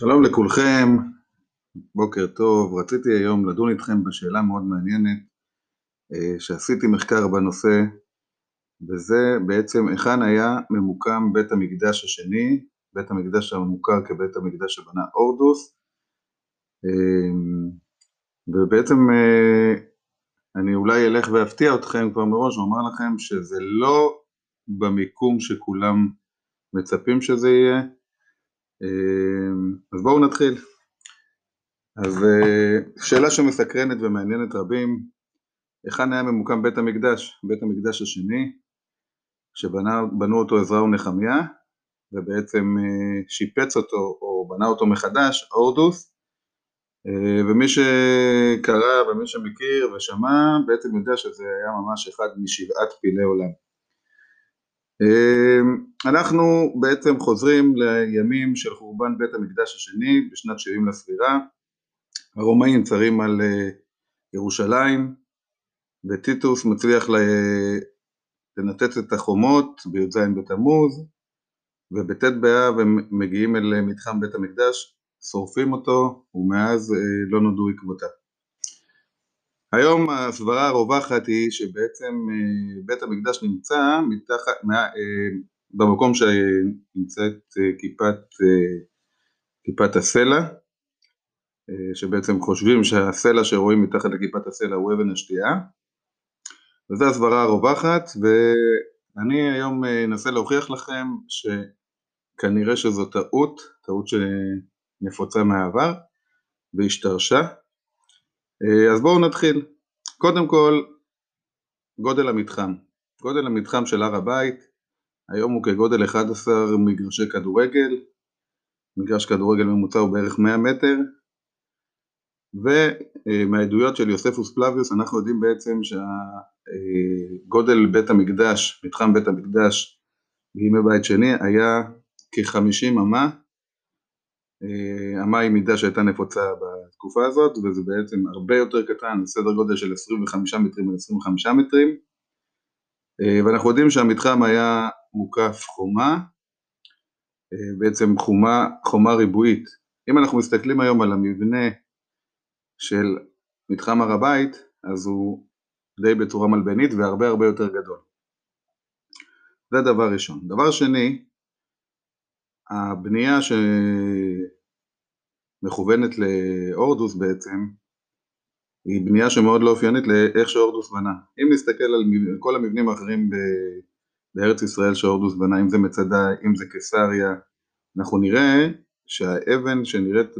שלום לכולכם, בוקר טוב. רציתי היום לדון איתכם בשאלה מאוד מעניינת אה, שעשיתי מחקר בנושא, וזה בעצם היכן היה ממוקם בית המקדש השני, בית המקדש המוכר כבית המקדש שבנה אורדוס, אה, ובעצם אה, אני אולי אלך ואפתיע אתכם כבר מראש ואומר לכם שזה לא במיקום שכולם מצפים שזה יהיה, אמ, אז בואו נתחיל. אז אה, שאלה שמסקרנת ומעניינת רבים, היכן היה ממוקם בית המקדש, בית המקדש השני, שבנו אותו עזרא ונחמיה, ובעצם אה, שיפץ אותו או בנה אותו מחדש, אורדוס, אה, ומי שקרא ומי שמכיר ושמע בעצם יודע שזה היה ממש אחד משבעת פילי עולם. אנחנו בעצם חוזרים לימים של חורבן בית המקדש השני בשנת 70 לספירה. הרומאים צרים על אה, ירושלים וטיטוס מצליח לנתץ את החומות בי"ז בתמוז ובט' באב הם מגיעים אל מתחם בית המקדש, שורפים אותו ומאז אה, לא נודעו עקבותיו. היום הסברה הרווחת היא שבעצם אה, בית המקדש נמצא מתחת, אה, במקום שנמצאת אה, כיפת, כיפת הסלע, שבעצם חושבים שהסלע שרואים מתחת לכיפת הסלע הוא אבן השתייה, וזו הסברה הרווחת, ואני היום אנסה להוכיח לכם שכנראה שזו טעות, טעות שנפוצה מהעבר והשתרשה, אה, אז בואו נתחיל. קודם כל, גודל המתחם. גודל המתחם של הר הבית, היום הוא כגודל 11 מגרשי כדורגל, מגרש כדורגל ממוצע הוא בערך 100 מטר, ומהעדויות של יוספוס פלביוס אנחנו יודעים בעצם שהגודל בית המקדש, מתחם בית המקדש בימי בית שני היה כ-50 אמה, אמה היא מידה שהייתה נפוצה בתקופה הזאת וזה בעצם הרבה יותר קטן, סדר גודל של 25 מטרים על 25 מטרים. ואנחנו יודעים שהמתחם היה מוקף חומה, אה, בעצם חומה, חומה ריבועית. אם אנחנו מסתכלים היום על המבנה של מתחם הר הבית אז הוא די בצורה מלבנית והרבה הרבה יותר גדול. זה דבר ראשון. דבר שני, הבנייה שמכוונת לאורדוס בעצם היא בנייה שמאוד לא אופיינית לאיך שאורדוס בנה. אם נסתכל על כל המבנים האחרים בארץ ישראל שאורדוס בנה, אם זה מצדה, אם זה קיסריה, אנחנו נראה שהאבן שנראית,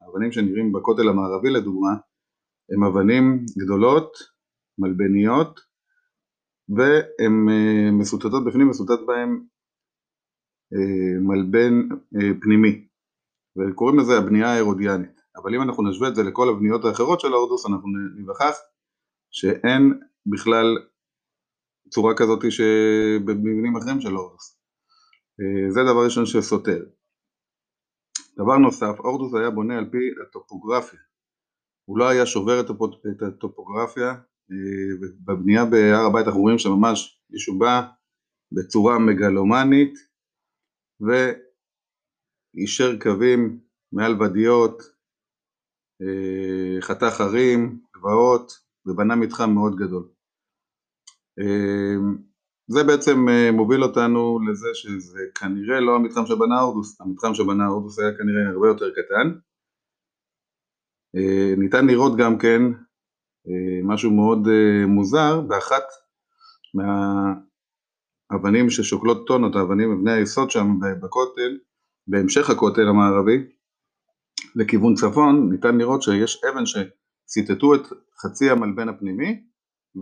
האבנים שנראים בכותל המערבי לדוגמה, הם אבנים גדולות, מלבניות, והן אה, מסוטטות בפנים, מסוטט בהן אה, מלבן אה, פנימי. וקוראים לזה הבנייה האירודיאנית. אבל אם אנחנו נשווה את זה לכל הבניות האחרות של האורדוס אנחנו נבחך שאין בכלל צורה כזאת שבמבנים אחרים של אורדוס אה, זה דבר ראשון שסותר. דבר נוסף, אורדוס היה בונה על פי הטופוגרפיה. הוא לא היה שובר את הטופוגרפיה בבנייה בהר הבית אנחנו רואים שממש מישהו בא בצורה מגלומנית ואישר קווים מעל ודיות, אה, חתך הרים, גבעות ובנה מתחם מאוד גדול. אה, זה בעצם אה, מוביל אותנו לזה שזה כנראה לא המתחם שבנה אורדוס, המתחם שבנה אורדוס היה כנראה הרבה יותר קטן. ניתן לראות גם כן משהו מאוד מוזר באחת מה... אבנים ששוקלות טונות, האבנים אבני היסוד שם בכותל, בהמשך הכותל המערבי, לכיוון צפון, ניתן לראות שיש אבן שציטטו את חצי המלבן הפנימי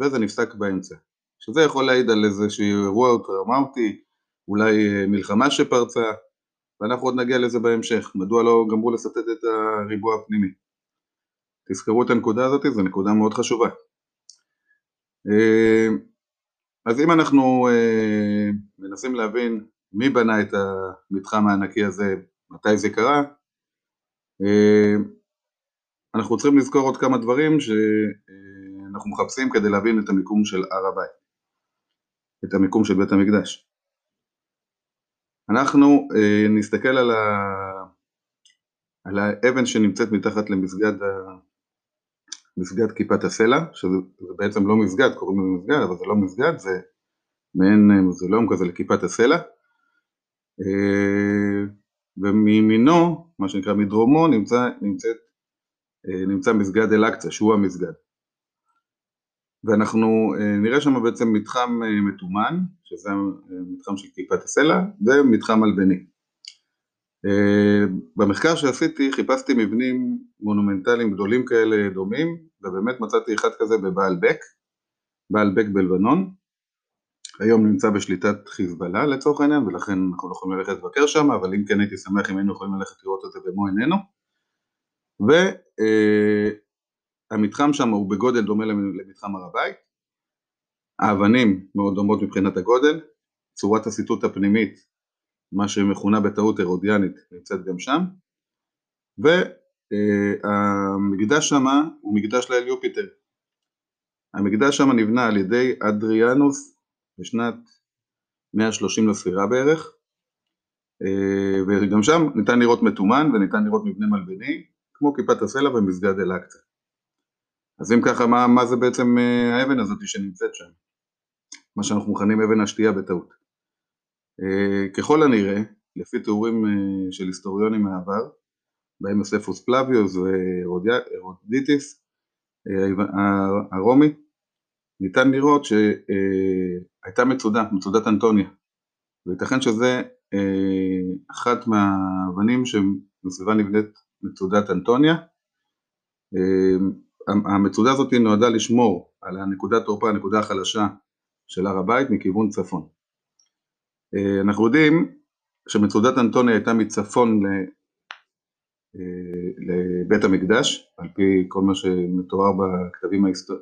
וזה נפסק באמצע. שזה יכול להעיד על איזשהו אירוע טראומטי, אולי אה, מלחמה שפרצה, ואנחנו עוד נגיע לזה בהמשך, מדוע לא גמרו לסטט את הריבוע הפנימי. תזכרו את הנקודה הזאת, זו נקודה מאוד חשובה. אה, אז אם אנחנו אה, מנסים להבין מי בנה את המתחם הענקי הזה, מתי זה קרה, אנחנו צריכים לזכור עוד כמה דברים שאנחנו מחפשים כדי להבין את המיקום של הר הבית, את המיקום של בית המקדש. אנחנו אה, נסתכל על על האבן שנמצאת מתחת למסגד ה... מסגד כיפת הסלע, שזה בעצם לא מסגד, קוראים לזה מסגד, אבל זה לא מסגד, זה מעין מוזיאום כזה לכיפת הסלע. ומימינו, מה שנקרא מדרומו, נמצא, נמצאת, נמצא מסגד אל-אקצא, שהוא המסגד. ואנחנו נראה שם בעצם מתחם מתומן, שזה המתחם של כיפת הסלע, ומתחם מלבני. במחקר שעשיתי חיפשתי מבנים מונומנטליים גדולים כאלה דומים, ובאמת מצאתי אחד כזה בבעל בק, בעל בק בלבנון, היום נמצא בשליטת חיזבאללה לצורך העניין, ולכן אנחנו לא יכולים ללכת לבקר שם, אבל אם כן הייתי שמח אם היינו יכולים ללכת לראות את זה במו עינינו. והמתחם שם הוא בגודל דומה למתחם הר הבית, האבנים מאוד דומות מבחינת הגודל, צורת הסיטוט הפנימית, מה שמכונה בטעות אירודיאנית, נמצאת גם שם, והמקדש שם הוא מקדש לאל יופיטר. המקדש שם נבנה על ידי אדריאנוס בשנת 130 לספירה בערך, וגם שם ניתן לראות מתומן וניתן לראות מבנה מלבני, כמו כיפת הסלע במסגד אל-אקצא. אז אם ככה, מה, מה זה בעצם האבן הזאת שנמצאת שם? מה שאנחנו מכנים אבן השתייה בטעות. ככל הנראה, לפי תיאורים של היסטוריונים מהעבר, בהם יוספוס פלביוס והרודיטיס הרומי, ניתן לראות שהייתה מצודה, מצודת אנטוניה, וייתכן שזה אחת מהאבנים שמסביבה נבנית מצודת אנטוניה. המצודה הזאת נועדה לשמור על הנקודת תורפה, הנקודה החלשה של הר הבית מכיוון צפון. אנחנו יודעים שמצודת אנטוניה הייתה מצפון לבית המקדש, על פי כל מה שמתואר בכתבים ההיסטור...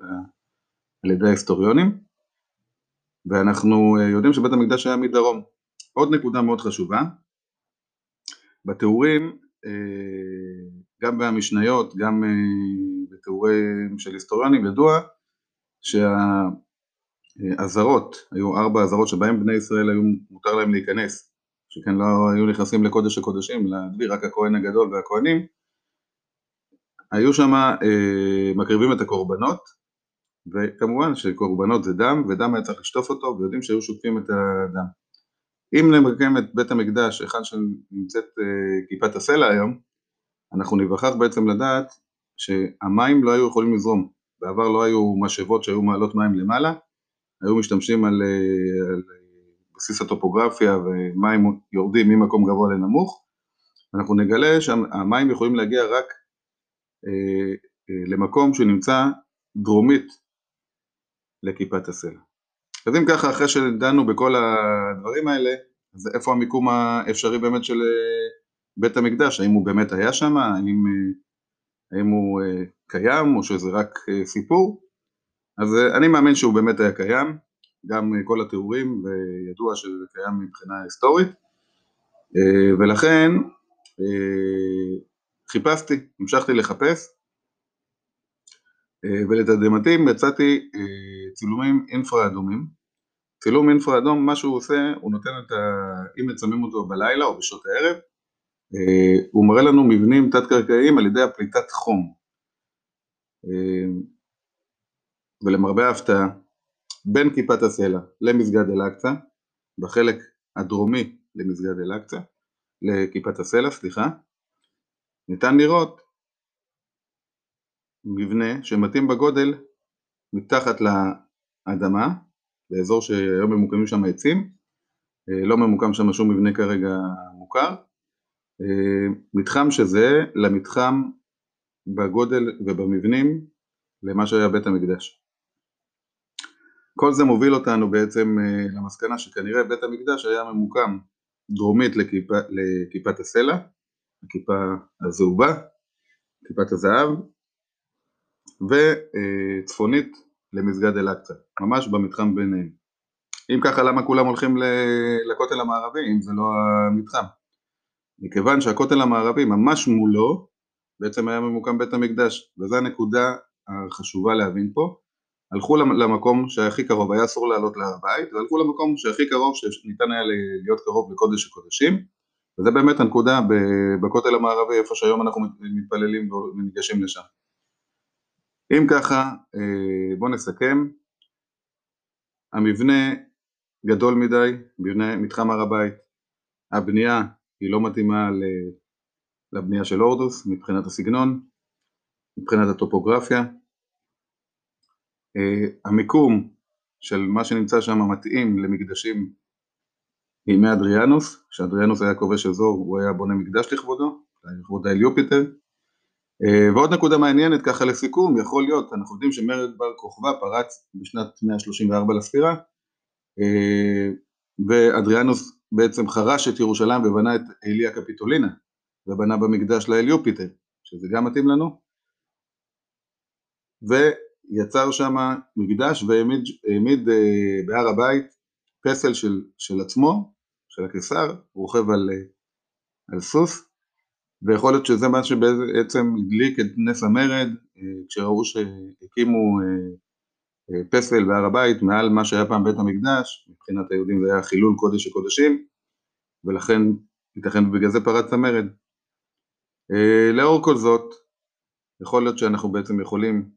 על ידי ההיסטוריונים, ואנחנו יודעים שבית המקדש היה מדרום. עוד נקודה מאוד חשובה, בתיאורים, גם במשניות, גם בתיאורים של היסטוריונים, ידוע שהאזהרות, היו ארבע אזהרות שבהם בני ישראל היו מותר להם להיכנס, שכן לא היו נכנסים לקודש הקודשים, להדביר רק הכהן הגדול והכהנים, היו שם מקריבים את הקורבנות, וכמובן שקורבנות זה דם, ודם היה צריך לשטוף אותו, ויודעים שהיו שוטפים את הדם. אם נמקם את בית המקדש, היכן שנמצאת כיפת הסלע היום, אנחנו ניווכח בעצם לדעת שהמים לא היו יכולים לזרום. בעבר לא היו משאבות שהיו מעלות מים למעלה, היו משתמשים על, על בסיס הטופוגרפיה ומים יורדים ממקום גבוה לנמוך, אנחנו נגלה שהמים יכולים להגיע רק אה, אה, למקום שנמצא דרומית לכיפת הסלע. אז אם ככה, אחרי שדנו בכל הדברים האלה, אז איפה המיקום האפשרי באמת של בית המקדש? האם הוא באמת היה שם? האם, האם הוא קיים או שזה רק סיפור? אז אני מאמין שהוא באמת היה קיים, גם כל התיאורים, וידוע שזה קיים מבחינה היסטורית, ולכן חיפשתי, המשכתי לחפש, ולתדהמתי מצאתי צילומים אינפרה אדומים. צילום אינפרה אדום, מה שהוא עושה, הוא נותן את ה... אם מצלמים אותו בלילה או בשעות הערב, הוא מראה לנו מבנים תת-קרקעיים על ידי הפליטת חום. ולמרבה ההפתעה, בין כיפת הסלע למסגד אל-אקצא, בחלק הדרומי למסגד אל-אקצא, לכיפת הסלע, סליחה, ניתן לראות מבנה שמתאים בגודל מתחת לאדמה, באזור שהיום ממוקמים שם עצים, לא ממוקם שם שום מבנה כרגע מוכר, מתחם שזה למתחם בגודל ובמבנים למה שהיה בית המקדש. כל זה מוביל אותנו בעצם למסקנה שכנראה בית המקדש היה ממוקם דרומית לכיפה, לכיפת הסלע, הכיפה הזהובה, כיפת הזהב, וצפונית למסגד אל-אקצא, ממש במתחם ביניהם. אם ככה למה כולם הולכים לכותל המערבי אם זה לא המתחם? מכיוון שהכותל המערבי ממש מולו בעצם היה ממוקם בית המקדש וזו הנקודה החשובה להבין פה הלכו למקום שהכי קרוב, היה אסור לעלות להר הבית והלכו למקום שהכי קרוב שניתן היה להיות קרוב לקודש הקודשים וזה באמת הנקודה בכותל המערבי, איפה שהיום אנחנו מתפללים וניגשים לשם. אם ככה, אה, בואו נסכם. המבנה גדול מדי, מבנה מתחם הר הבית, הבנייה היא לא מתאימה לבנייה של הורדוס מבחינת הסגנון, מבחינת הטופוגרפיה. אה, המיקום של מה שנמצא שם מתאים למקדשים מימי אדריאנוס, כשאדריאנוס היה כובש אזור הוא היה בונה מקדש לכבודו, לכבוד האל יופיטר. אה, ועוד נקודה מעניינת ככה לסיכום, יכול להיות, אנחנו יודעים שמרד בר כוכבא פרץ בשנת 134 לספירה, אה, ואדריאנוס בעצם חרש את ירושלים ובנה את איליה קפיטולינה, ובנה במקדש לאל יופיטר, שזה גם מתאים לנו, ויצר שם מקדש והעמיד אה, בהר הבית פסל של, של עצמו, של הקיסר, רוכב על, אה, על סוס, ויכול להיות שזה מה שבעצם הדליק את נס המרד, אה, כשראו שהקימו פסל בהר הבית מעל מה שהיה פעם בית המקדש, מבחינת היהודים זה היה חילול קודש הקודשים, ולכן ייתכן בגלל זה פרץ המרד. לאור כל זאת, יכול להיות שאנחנו בעצם יכולים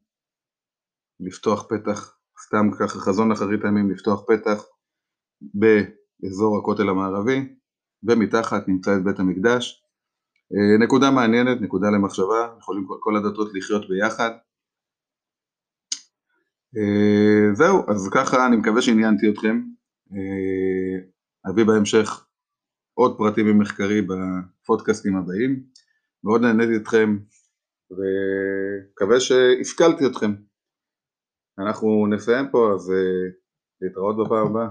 לפתוח פתח, סתם ככה חזון אחרית הימים, לפתוח פתח באזור הכותל המערבי, ומתחת נמצא את בית המקדש. אה, נקודה מעניינת, נקודה למחשבה, יכולים כל הדתות לחיות ביחד. אה, זהו, אז ככה אני מקווה שעניינתי אתכם. אה, אביא בהמשך עוד פרטים ממחקרי בפודקאסטים הבאים. מאוד נהניתי אתכם ומקווה שהשכלתי אתכם. אנחנו נסיים פה, אז להתראות בפעם הבאה.